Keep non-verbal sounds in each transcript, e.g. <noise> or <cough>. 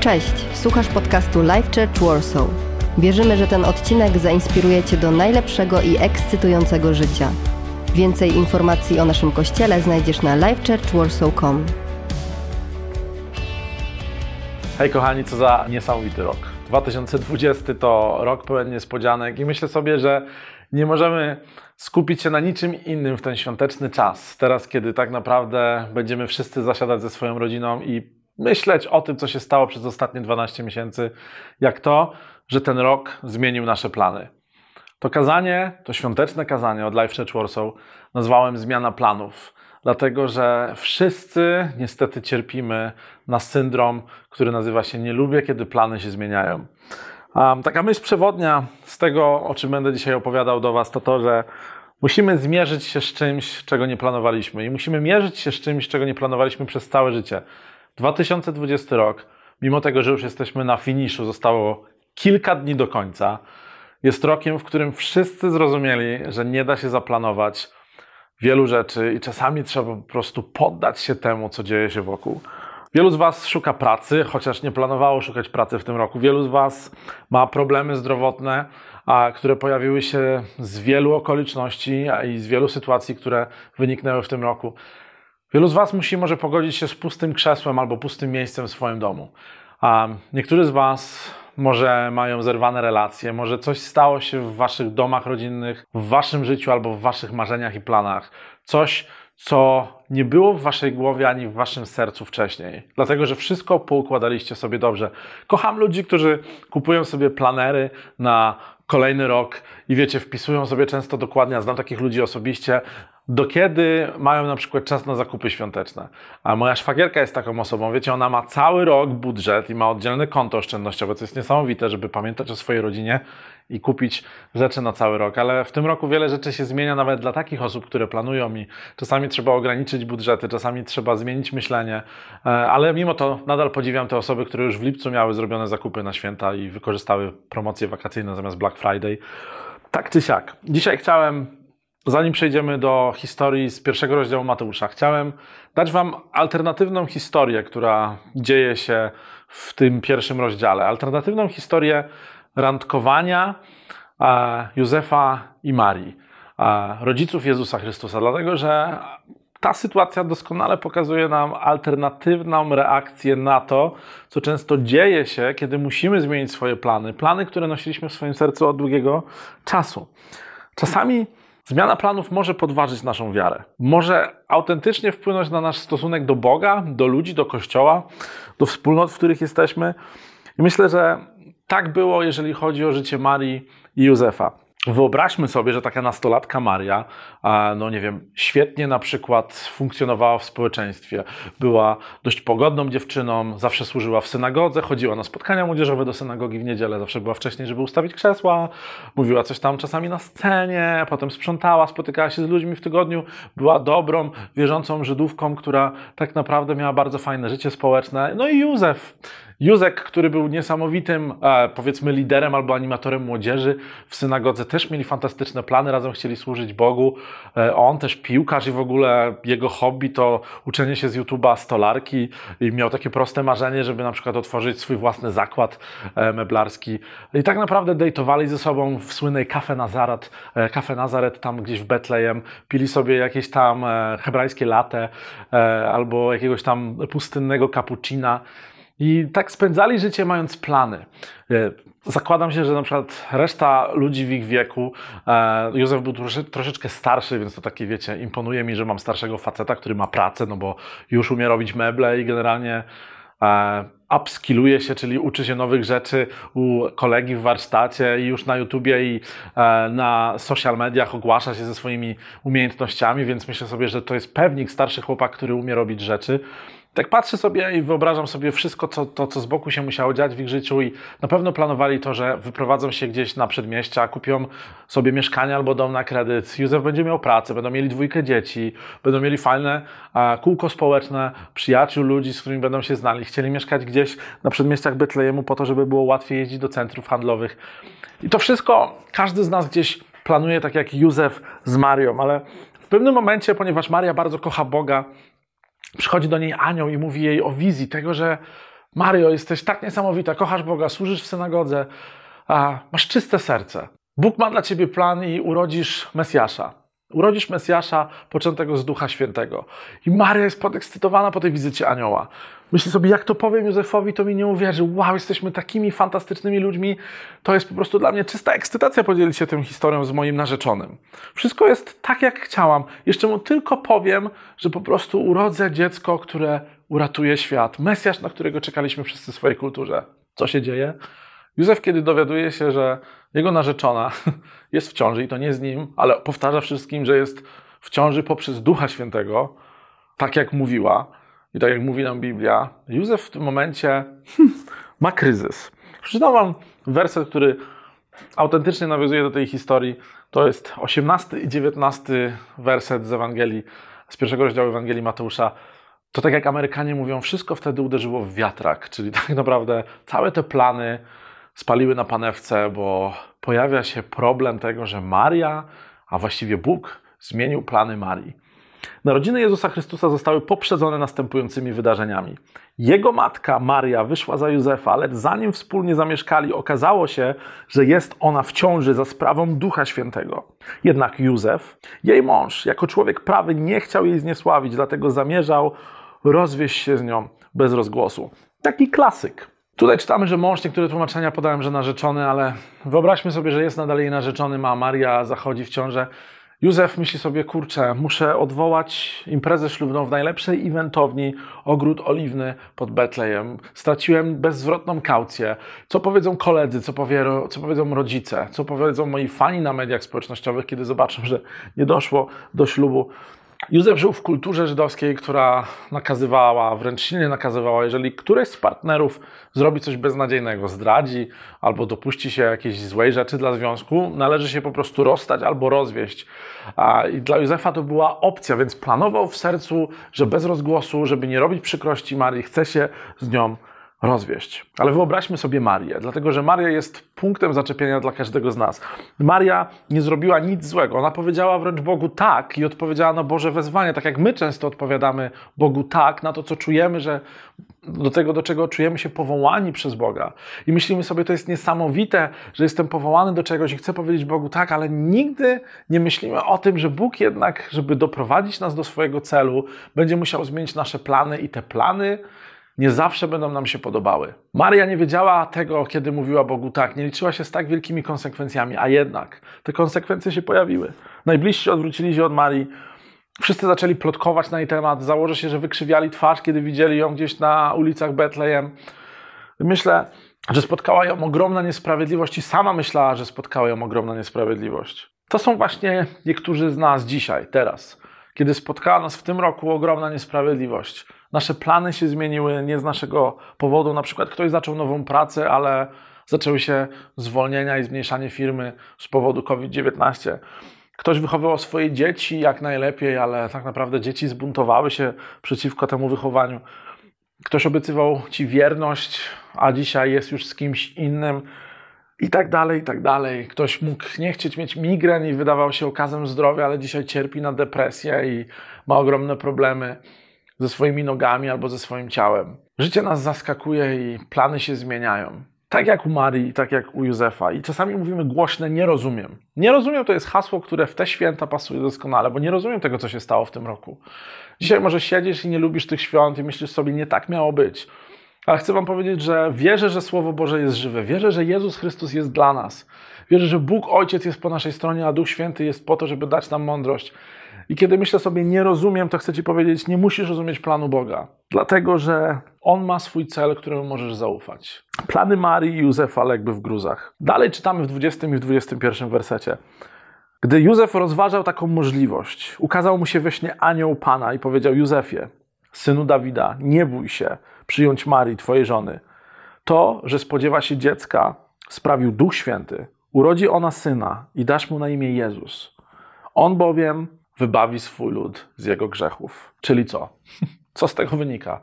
Cześć, słuchasz podcastu Life Church Warsaw. Wierzymy, że ten odcinek zainspiruje Cię do najlepszego i ekscytującego życia. Więcej informacji o naszym kościele znajdziesz na lifechurchwarsaw.com. Hej kochani, co za niesamowity rok. 2020 to rok pełen niespodzianek i myślę sobie, że nie możemy skupić się na niczym innym w ten świąteczny czas. Teraz, kiedy tak naprawdę będziemy wszyscy zasiadać ze swoją rodziną i myśleć o tym, co się stało przez ostatnie 12 miesięcy, jak to, że ten rok zmienił nasze plany. To kazanie, to świąteczne kazanie od Life Church Warsaw nazwałem Zmiana Planów, dlatego że wszyscy niestety cierpimy na syndrom, który nazywa się Nie lubię, kiedy plany się zmieniają. Um, taka myśl przewodnia z tego, o czym będę dzisiaj opowiadał do Was, to to, że musimy zmierzyć się z czymś, czego nie planowaliśmy i musimy mierzyć się z czymś, czego nie planowaliśmy przez całe życie. 2020 rok, mimo tego, że już jesteśmy na finiszu, zostało kilka dni do końca, jest rokiem, w którym wszyscy zrozumieli, że nie da się zaplanować wielu rzeczy i czasami trzeba po prostu poddać się temu, co dzieje się wokół. Wielu z Was szuka pracy, chociaż nie planowało szukać pracy w tym roku. Wielu z Was ma problemy zdrowotne, a, które pojawiły się z wielu okoliczności i z wielu sytuacji, które wyniknęły w tym roku. Wielu z Was musi może pogodzić się z pustym krzesłem albo pustym miejscem w swoim domu. A niektórzy z Was może mają zerwane relacje, może coś stało się w Waszych domach rodzinnych, w Waszym życiu albo w Waszych marzeniach i planach. Coś, co nie było w Waszej głowie ani w Waszym sercu wcześniej. Dlatego, że wszystko poukładaliście sobie dobrze. Kocham ludzi, którzy kupują sobie planery na kolejny rok i wiecie, wpisują sobie często dokładnie, znam takich ludzi osobiście, do kiedy mają na przykład czas na zakupy świąteczne. A moja szwagierka jest taką osobą, wiecie, ona ma cały rok budżet i ma oddzielne konto oszczędnościowe, co jest niesamowite, żeby pamiętać o swojej rodzinie i kupić rzeczy na cały rok. Ale w tym roku wiele rzeczy się zmienia nawet dla takich osób, które planują i czasami trzeba ograniczyć budżety, czasami trzeba zmienić myślenie, e, ale mimo to nadal podziwiam te osoby, które już w lipcu miały zrobione zakupy na święta i wykorzystały promocje wakacyjne zamiast Black Friday. Tak czy siak. Dzisiaj chciałem Zanim przejdziemy do historii z pierwszego rozdziału Mateusza, chciałem dać Wam alternatywną historię, która dzieje się w tym pierwszym rozdziale. Alternatywną historię randkowania Józefa i Marii, rodziców Jezusa Chrystusa, dlatego że ta sytuacja doskonale pokazuje nam alternatywną reakcję na to, co często dzieje się, kiedy musimy zmienić swoje plany. Plany, które nosiliśmy w swoim sercu od długiego czasu. Czasami Zmiana planów może podważyć naszą wiarę, może autentycznie wpłynąć na nasz stosunek do Boga, do ludzi, do Kościoła, do wspólnot, w których jesteśmy. I myślę, że tak było, jeżeli chodzi o życie Marii i Józefa. Wyobraźmy sobie, że taka nastolatka Maria, no nie wiem, świetnie na przykład funkcjonowała w społeczeństwie. Była dość pogodną dziewczyną, zawsze służyła w synagodze, chodziła na spotkania młodzieżowe do synagogi w niedzielę, zawsze była wcześniej, żeby ustawić krzesła, mówiła coś tam czasami na scenie, potem sprzątała, spotykała się z ludźmi w tygodniu, była dobrą, wierzącą Żydówką, która tak naprawdę miała bardzo fajne życie społeczne. No i Józef Józek, który był niesamowitym, e, powiedzmy, liderem albo animatorem młodzieży w synagodze, też mieli fantastyczne plany, razem chcieli służyć Bogu. E, on też piłkarz i w ogóle jego hobby to uczenie się z YouTube'a stolarki i miał takie proste marzenie, żeby na przykład otworzyć swój własny zakład e, meblarski. I tak naprawdę dejtowali ze sobą w słynnej Cafe Nazaret, Cafe Nazaret tam gdzieś w Betlejem, pili sobie jakieś tam hebrajskie latte albo jakiegoś tam pustynnego cappuccina. I tak spędzali życie mając plany. E, zakładam się, że na przykład reszta ludzi w ich wieku, e, Józef był troszeczkę starszy, więc to takie, wiecie, imponuje mi, że mam starszego faceta, który ma pracę, no bo już umie robić meble i generalnie e, upskilluje się, czyli uczy się nowych rzeczy u kolegi w warsztacie i już na YouTubie i na social mediach ogłasza się ze swoimi umiejętnościami, więc myślę sobie, że to jest pewnik, starszy chłopak, który umie robić rzeczy. Tak patrzę sobie i wyobrażam sobie wszystko, co, to, co z boku się musiało dziać w ich życiu i na pewno planowali to, że wyprowadzą się gdzieś na przedmieścia, kupią sobie mieszkanie albo dom na kredyt. Józef będzie miał pracę, będą mieli dwójkę dzieci, będą mieli fajne kółko społeczne, przyjaciół, ludzi, z którymi będą się znali. Chcieli mieszkać gdzieś na przedmieściach Betlejemu po to, żeby było łatwiej jeździć do centrów handlowych. I to wszystko każdy z nas gdzieś planuje, tak jak Józef z Marią, ale w pewnym momencie, ponieważ Maria bardzo kocha Boga, przychodzi do niej anioł i mówi jej o wizji tego, że Mario, jesteś tak niesamowita, kochasz Boga, służysz w synagodze, a masz czyste serce. Bóg ma dla ciebie plan i urodzisz Mesjasza. Urodzisz Mesjasza poczętego z Ducha Świętego. I Maria jest podekscytowana po tej wizycie anioła. Myśli sobie, jak to powiem Józefowi, to mi nie uwierzy. Wow, jesteśmy takimi fantastycznymi ludźmi. To jest po prostu dla mnie czysta ekscytacja podzielić się tą historią z moim narzeczonym. Wszystko jest tak, jak chciałam. Jeszcze mu tylko powiem, że po prostu urodzę dziecko, które uratuje świat. Mesjasz, na którego czekaliśmy wszyscy w swojej kulturze. Co się dzieje? Józef, kiedy dowiaduje się, że jego narzeczona <laughs> jest w ciąży i to nie z nim, ale powtarza wszystkim, że jest w ciąży poprzez Ducha Świętego, tak jak mówiła i tak jak mówi nam Biblia, Józef w tym momencie <laughs> ma kryzys. Przeczytam wam werset, który autentycznie nawiązuje do tej historii. To jest 18 i 19 werset z Ewangelii, z pierwszego rozdziału Ewangelii Mateusza. To tak jak Amerykanie mówią, wszystko wtedy uderzyło w wiatrak, czyli <laughs> tak naprawdę całe te plany, spaliły na panewce, bo pojawia się problem tego, że Maria, a właściwie Bóg, zmienił plany Marii. Narodziny Jezusa Chrystusa zostały poprzedzone następującymi wydarzeniami. Jego matka Maria wyszła za Józefa, lecz zanim wspólnie zamieszkali, okazało się, że jest ona w ciąży za sprawą Ducha Świętego. Jednak Józef, jej mąż, jako człowiek prawy, nie chciał jej zniesławić, dlatego zamierzał rozwieść się z nią bez rozgłosu. Taki klasyk. Tutaj czytamy, że mąż, niektóre tłumaczenia podałem, że narzeczony, ale wyobraźmy sobie, że jest nadal jej narzeczony, ma Maria zachodzi w ciążę. Józef myśli sobie, kurczę, muszę odwołać imprezę ślubną w najlepszej eventowni, ogród oliwny pod Betlejem. Straciłem bezzwrotną kaucję. Co powiedzą koledzy, co, powie, co powiedzą rodzice, co powiedzą moi fani na mediach społecznościowych, kiedy zobaczą, że nie doszło do ślubu. Józef żył w kulturze żydowskiej, która nakazywała, wręcz silnie nakazywała, jeżeli któryś z partnerów zrobi coś beznadziejnego, zdradzi albo dopuści się jakiejś złej rzeczy dla związku, należy się po prostu rozstać albo rozwieść. I dla Józefa to była opcja, więc planował w sercu, że bez rozgłosu, żeby nie robić przykrości Marii, chce się z nią rozwieść. Ale wyobraźmy sobie Marię, dlatego że Maria jest punktem zaczepienia dla każdego z nas. Maria nie zrobiła nic złego. Ona powiedziała wręcz Bogu tak i odpowiedziała na Boże wezwanie, tak jak my często odpowiadamy Bogu tak na to, co czujemy, że do tego, do czego czujemy się powołani przez Boga. I myślimy sobie, to jest niesamowite, że jestem powołany do czegoś i chcę powiedzieć Bogu tak, ale nigdy nie myślimy o tym, że Bóg jednak, żeby doprowadzić nas do swojego celu, będzie musiał zmienić nasze plany i te plany nie zawsze będą nam się podobały. Maria nie wiedziała tego, kiedy mówiła Bogu tak, nie liczyła się z tak wielkimi konsekwencjami, a jednak te konsekwencje się pojawiły. Najbliżsi odwrócili się od Marii, wszyscy zaczęli plotkować na jej temat, założę się, że wykrzywiali twarz, kiedy widzieli ją gdzieś na ulicach Betlejem. Myślę, że spotkała ją ogromna niesprawiedliwość i sama myślała, że spotkała ją ogromna niesprawiedliwość. To są właśnie niektórzy z nas dzisiaj, teraz, kiedy spotkała nas w tym roku ogromna niesprawiedliwość nasze plany się zmieniły nie z naszego powodu. Na przykład ktoś zaczął nową pracę, ale zaczęły się zwolnienia i zmniejszanie firmy z powodu COVID-19. Ktoś wychowywał swoje dzieci jak najlepiej, ale tak naprawdę dzieci zbuntowały się przeciwko temu wychowaniu. Ktoś obiecywał ci wierność, a dzisiaj jest już z kimś innym i tak dalej, i tak dalej. Ktoś mógł nie chcieć mieć migren i wydawał się okazem zdrowia, ale dzisiaj cierpi na depresję i ma ogromne problemy ze swoimi nogami albo ze swoim ciałem. Życie nas zaskakuje i plany się zmieniają. Tak jak u Marii, tak jak u Józefa. I czasami mówimy głośne nie rozumiem. Nie rozumiem to jest hasło, które w te święta pasuje doskonale, bo nie rozumiem tego, co się stało w tym roku. Dzisiaj może siedzisz i nie lubisz tych świąt i myślisz sobie, nie tak miało być. Ale chcę Wam powiedzieć, że wierzę, że Słowo Boże jest żywe. Wierzę, że Jezus Chrystus jest dla nas. Wierzę, że Bóg Ojciec jest po naszej stronie, a Duch Święty jest po to, żeby dać nam mądrość. I kiedy myślę sobie, nie rozumiem, to chcę Ci powiedzieć, nie musisz rozumieć planu Boga, dlatego że On ma swój cel, któremu możesz zaufać. Plany Marii i Józefa legły w gruzach. Dalej czytamy w 20 i w 21 wersecie. Gdy Józef rozważał taką możliwość, ukazał mu się we śnie anioł Pana i powiedział Józefie, synu Dawida, nie bój się przyjąć Marii, twojej żony. To, że spodziewa się dziecka, sprawił Duch Święty. Urodzi ona syna i dasz mu na imię Jezus. On bowiem wybawi swój lud z jego grzechów. Czyli co? <laughs> Co z tego wynika?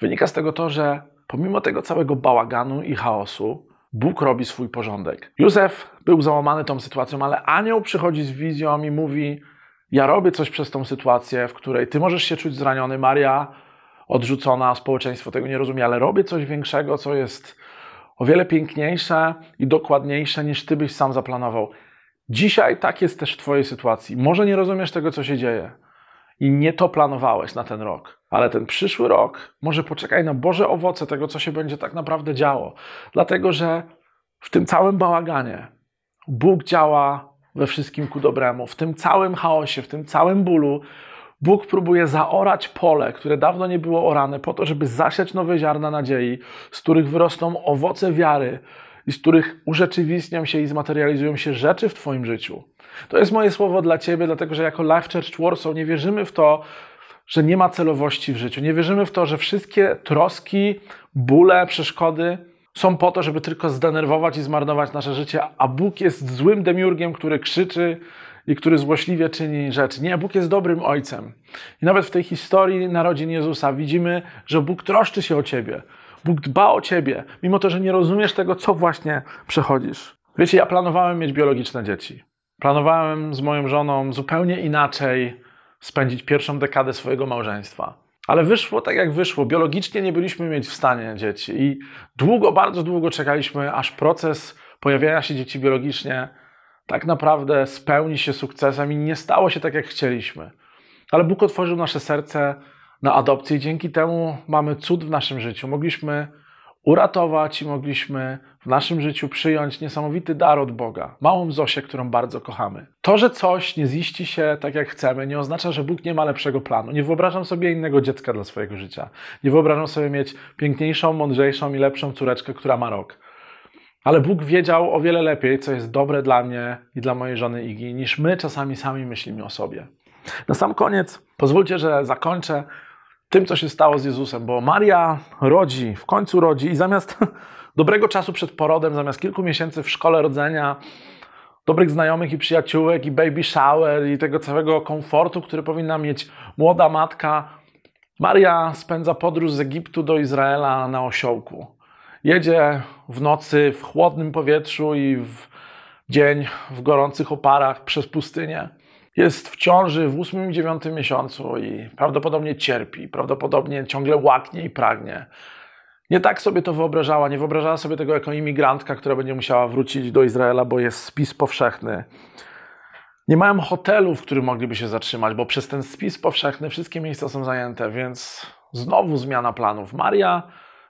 Wynika z tego to, że pomimo tego całego bałaganu i chaosu, Bóg robi swój porządek. Józef był załamany tą sytuacją, ale anioł przychodzi z wizją i mówi: Ja robię coś przez tą sytuację, w której ty możesz się czuć zraniony, Maria odrzucona, społeczeństwo tego nie rozumie, ale robię coś większego, co jest o wiele piękniejsze i dokładniejsze niż ty byś sam zaplanował. Dzisiaj tak jest też w twojej sytuacji. Może nie rozumiesz tego, co się dzieje i nie to planowałeś na ten rok, ale ten przyszły rok może poczekaj na Boże owoce tego, co się będzie tak naprawdę działo. Dlatego, że w tym całym bałaganie Bóg działa we wszystkim ku dobremu. W tym całym chaosie, w tym całym bólu Bóg próbuje zaorać pole, które dawno nie było orane, po to, żeby zasiać nowe ziarna nadziei, z których wyrosną owoce wiary i z których urzeczywistnią się i zmaterializują się rzeczy w Twoim życiu. To jest moje słowo dla Ciebie, dlatego że jako Life Church Warsaw nie wierzymy w to, że nie ma celowości w życiu. Nie wierzymy w to, że wszystkie troski, bóle, przeszkody są po to, żeby tylko zdenerwować i zmarnować nasze życie, a Bóg jest złym demiurgiem, który krzyczy i który złośliwie czyni rzeczy. Nie, Bóg jest dobrym ojcem. I nawet w tej historii narodzin Jezusa widzimy, że Bóg troszczy się o ciebie. Bóg dba o ciebie, mimo to, że nie rozumiesz tego, co właśnie przechodzisz. Wiecie, ja planowałem mieć biologiczne dzieci. Planowałem z moją żoną zupełnie inaczej spędzić pierwszą dekadę swojego małżeństwa. Ale wyszło tak, jak wyszło. Biologicznie nie byliśmy mieć w stanie dzieci. I długo, bardzo długo czekaliśmy, aż proces pojawiania się dzieci biologicznie tak naprawdę spełni się sukcesem i nie stało się tak, jak chcieliśmy. Ale Bóg otworzył nasze serce na adopcję i dzięki temu mamy cud w naszym życiu. Mogliśmy uratować i mogliśmy w naszym życiu przyjąć niesamowity dar od Boga, małą Zosię, którą bardzo kochamy. To, że coś nie ziści się tak, jak chcemy, nie oznacza, że Bóg nie ma lepszego planu. Nie wyobrażam sobie innego dziecka dla swojego życia. Nie wyobrażam sobie mieć piękniejszą, mądrzejszą i lepszą córeczkę, która ma rok. Ale Bóg wiedział o wiele lepiej, co jest dobre dla mnie i dla mojej żony Igi, niż my czasami sami myślimy o sobie. Na sam koniec pozwólcie, że zakończę tym, co się stało z Jezusem, bo Maria rodzi, w końcu rodzi i zamiast <laughs> dobrego czasu przed porodem, zamiast kilku miesięcy w szkole rodzenia, dobrych znajomych i przyjaciółek i baby shower i tego całego komfortu, który powinna mieć młoda matka, Maria spędza podróż z Egiptu do Izraela na osiołku. Jedzie w nocy w chłodnym powietrzu i w dzień w gorących oparach przez pustynię. Jest w ciąży w ósmym i miesiącu i prawdopodobnie cierpi, prawdopodobnie ciągle łaknie i pragnie. Nie tak sobie to wyobrażała, nie wyobrażała sobie tego jako imigrantka, która będzie musiała wrócić do Izraela, bo jest spis powszechny. Nie mają hotelu, w którym mogliby się zatrzymać, bo przez ten spis powszechny wszystkie miejsca są zajęte, więc znowu zmiana planów. Maria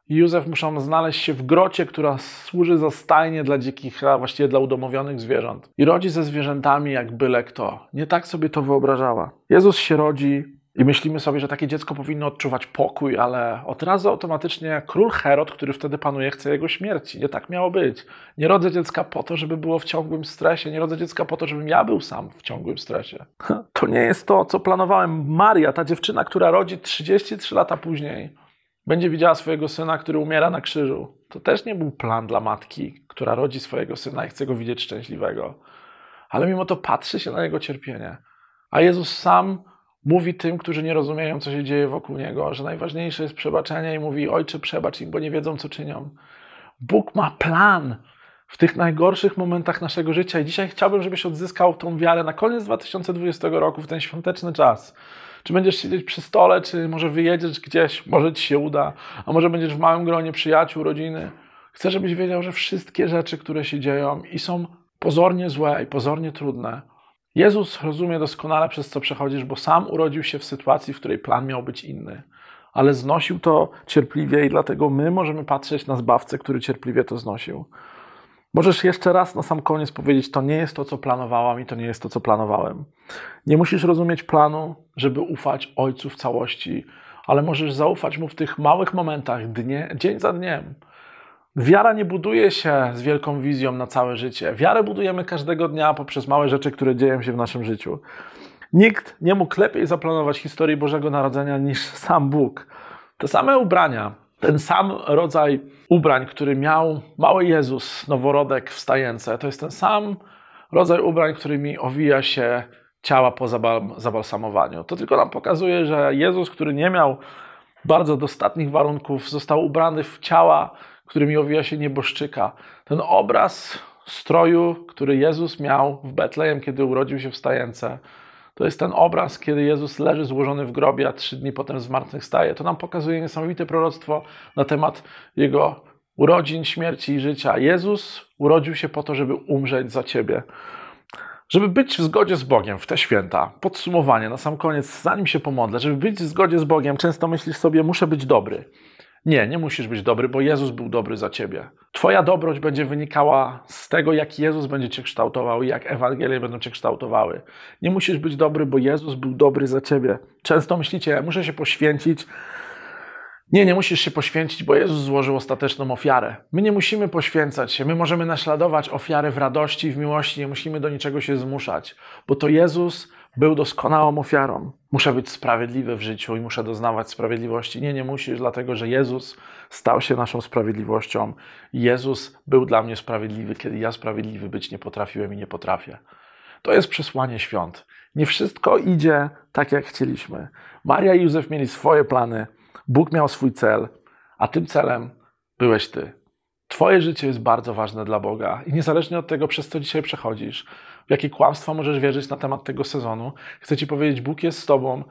i Józef muszą znaleźć się w grocie, która służy za stajnie dla dzikich, a właściwie dla udomowionych zwierząt. I rodzi ze zwierzętami jak byle kto. Nie tak sobie to wyobrażała. Jezus się rodzi i myślimy sobie, że takie dziecko powinno odczuwać pokój, ale od razu automatycznie król Herod, który wtedy panuje, chce jego śmierci. Nie tak miało być. Nie rodzę dziecka po to, żeby było w ciągłym stresie. Nie rodzę dziecka po to, żebym ja był sam w ciągłym stresie. <laughs> To nie jest to, co planowałem. Maria, ta dziewczyna, która rodzi 33 lata później, będzie widziała swojego syna, który umiera na krzyżu. To też nie był plan dla matki, która rodzi swojego syna i chce go widzieć szczęśliwego. Ale mimo to patrzy się na jego cierpienie. A Jezus sam mówi tym, którzy nie rozumieją, co się dzieje wokół niego, że najważniejsze jest przebaczenie i mówi: Ojcze, przebacz im, bo nie wiedzą, co czynią. Bóg ma plan w tych najgorszych momentach naszego życia i dzisiaj chciałbym, żebyś odzyskał tą wiarę na koniec 2020 roku, w ten świąteczny czas czy będziesz siedzieć przy stole, czy może wyjedziesz gdzieś, może ci się uda, a może będziesz w małym gronie przyjaciół, rodziny. Chcę, żebyś wiedział, że wszystkie rzeczy, które się dzieją i są pozornie złe i pozornie trudne, Jezus rozumie doskonale, przez co przechodzisz, bo sam urodził się w sytuacji, w której plan miał być inny. Ale znosił to cierpliwie i dlatego my możemy patrzeć na zbawcę, który cierpliwie to znosił. Możesz jeszcze raz na sam koniec powiedzieć: To nie jest to, co planowałam, i to nie jest to, co planowałem. Nie musisz rozumieć planu, żeby ufać Ojcu w całości, ale możesz zaufać Mu w tych małych momentach, dnie, dzień za dniem. Wiara nie buduje się z wielką wizją na całe życie. Wiarę budujemy każdego dnia poprzez małe rzeczy, które dzieją się w naszym życiu. Nikt nie mógł lepiej zaplanować historii Bożego Narodzenia niż sam Bóg. Te same ubrania, ten sam rodzaj ubrań, który miał mały Jezus, noworodek w stajence, to jest ten sam rodzaj ubrań, którymi owija się ciała po zabalsamowaniu. To tylko nam pokazuje, że Jezus, który nie miał bardzo dostatnich warunków, został ubrany w ciała, którymi owija się nieboszczyka. Ten obraz stroju, który Jezus miał w Betlejem, kiedy urodził się w To jest ten obraz, kiedy Jezus leży złożony w grobie, a trzy dni potem zmartwychwstaje. To nam pokazuje niesamowite proroctwo na temat Jego urodzin, śmierci i życia. Jezus urodził się po to, żeby umrzeć za Ciebie. Żeby być w zgodzie z Bogiem w te święta, podsumowanie na sam koniec, zanim się pomodlę, żeby być w zgodzie z Bogiem, często myślisz sobie, muszę być dobry. Nie, nie musisz być dobry, bo Jezus był dobry za ciebie. Twoja dobroć będzie wynikała z tego, jak Jezus będzie cię kształtował i jak Ewangelie będą cię kształtowały. Nie musisz być dobry, bo Jezus był dobry za ciebie. Często myślicie, muszę się poświęcić. Nie, nie musisz się poświęcić, bo Jezus złożył ostateczną ofiarę. My nie musimy poświęcać się, my możemy naśladować ofiary w radości w miłości, nie musimy do niczego się zmuszać, bo to Jezus był doskonałą ofiarą. Muszę być sprawiedliwy w życiu i muszę doznawać sprawiedliwości. Nie, nie musisz, dlatego że Jezus stał się naszą sprawiedliwością. Jezus był dla mnie sprawiedliwy, kiedy ja sprawiedliwy być nie potrafiłem i nie potrafię. To jest przesłanie świąt. Nie wszystko idzie tak, jak chcieliśmy. Maria i Józef mieli swoje plany, Bóg miał swój cel, a tym celem byłeś Ty. Twoje życie jest bardzo ważne dla Boga i niezależnie od tego, przez co dzisiaj przechodzisz, w jakie kłamstwa możesz wierzyć na temat tego sezonu, chcę Ci powiedzieć, Bóg jest z Tobą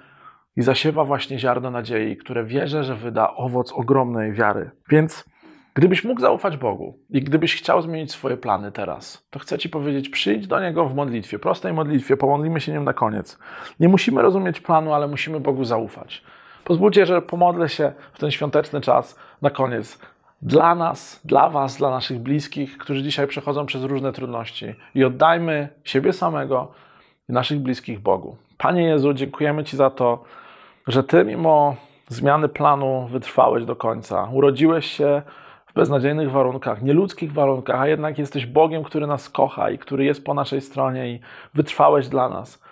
i zasiewa właśnie ziarno nadziei, które wierzę, że wyda owoc ogromnej wiary. Więc gdybyś mógł zaufać Bogu i gdybyś chciał zmienić swoje plany teraz, to chcę Ci powiedzieć, przyjdź do Niego w modlitwie, prostej modlitwie, pomodlimy się nim na koniec. Nie musimy rozumieć planu, ale musimy Bogu zaufać. Pozwólcie, że pomodlę się w ten świąteczny czas na koniec dla nas, dla Was, dla naszych bliskich, którzy dzisiaj przechodzą przez różne trudności i oddajmy siebie samego i naszych bliskich Bogu. Panie Jezu, dziękujemy Ci za to, że Ty mimo zmiany planu wytrwałeś do końca. Urodziłeś się w beznadziejnych warunkach, nieludzkich warunkach, a jednak jesteś Bogiem, który nas kocha i który jest po naszej stronie i wytrwałeś dla nas.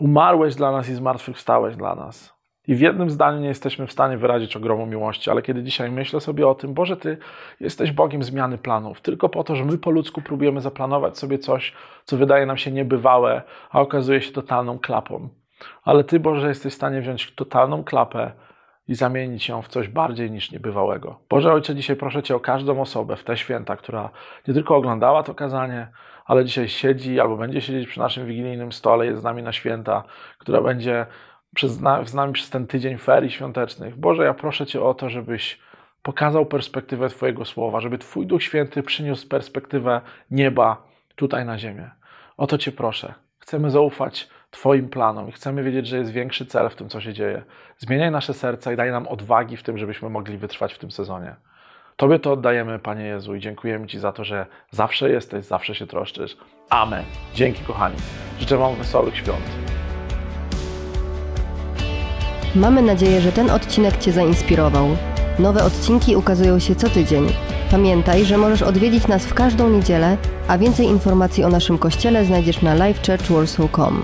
Umarłeś dla nas i zmartwychwstałeś dla nas. I w jednym zdaniu nie jesteśmy w stanie wyrazić ogromu miłości, ale kiedy dzisiaj myślę sobie o tym, Boże, Ty jesteś Bogiem zmiany planów, tylko po to, że my po ludzku próbujemy zaplanować sobie coś, co wydaje nam się niebywałe, a okazuje się totalną klapą. Ale Ty, Boże, jesteś w stanie wziąć totalną klapę i zamienić ją w coś bardziej niż niebywałego. Boże Ojcze, dzisiaj proszę Cię o każdą osobę w te święta, która nie tylko oglądała to kazanie, ale dzisiaj siedzi albo będzie siedzieć przy naszym wigilijnym stole, jest z nami na święta, która będzie przez, z nami przez ten tydzień ferii świątecznych. Boże, ja proszę Cię o to, żebyś pokazał perspektywę Twojego słowa, żeby Twój Duch Święty przyniósł perspektywę nieba tutaj na ziemię. O to Cię proszę. Chcemy zaufać Twoim planom i chcemy wiedzieć, że jest większy cel w tym, co się dzieje. Zmieniaj nasze serca i daj nam odwagi w tym, żebyśmy mogli wytrwać w tym sezonie. Tobie to oddajemy, Panie Jezu, i dziękujemy Ci za to, że zawsze jesteś, zawsze się troszczysz. Amen. Dzięki, kochani. Życzę Wam wesołych świąt. Mamy nadzieję, że ten odcinek Cię zainspirował. Nowe odcinki ukazują się co tydzień. Pamiętaj, że możesz odwiedzić nas w każdą niedzielę, a więcej informacji o naszym kościele znajdziesz na livechurchwarsaw.com.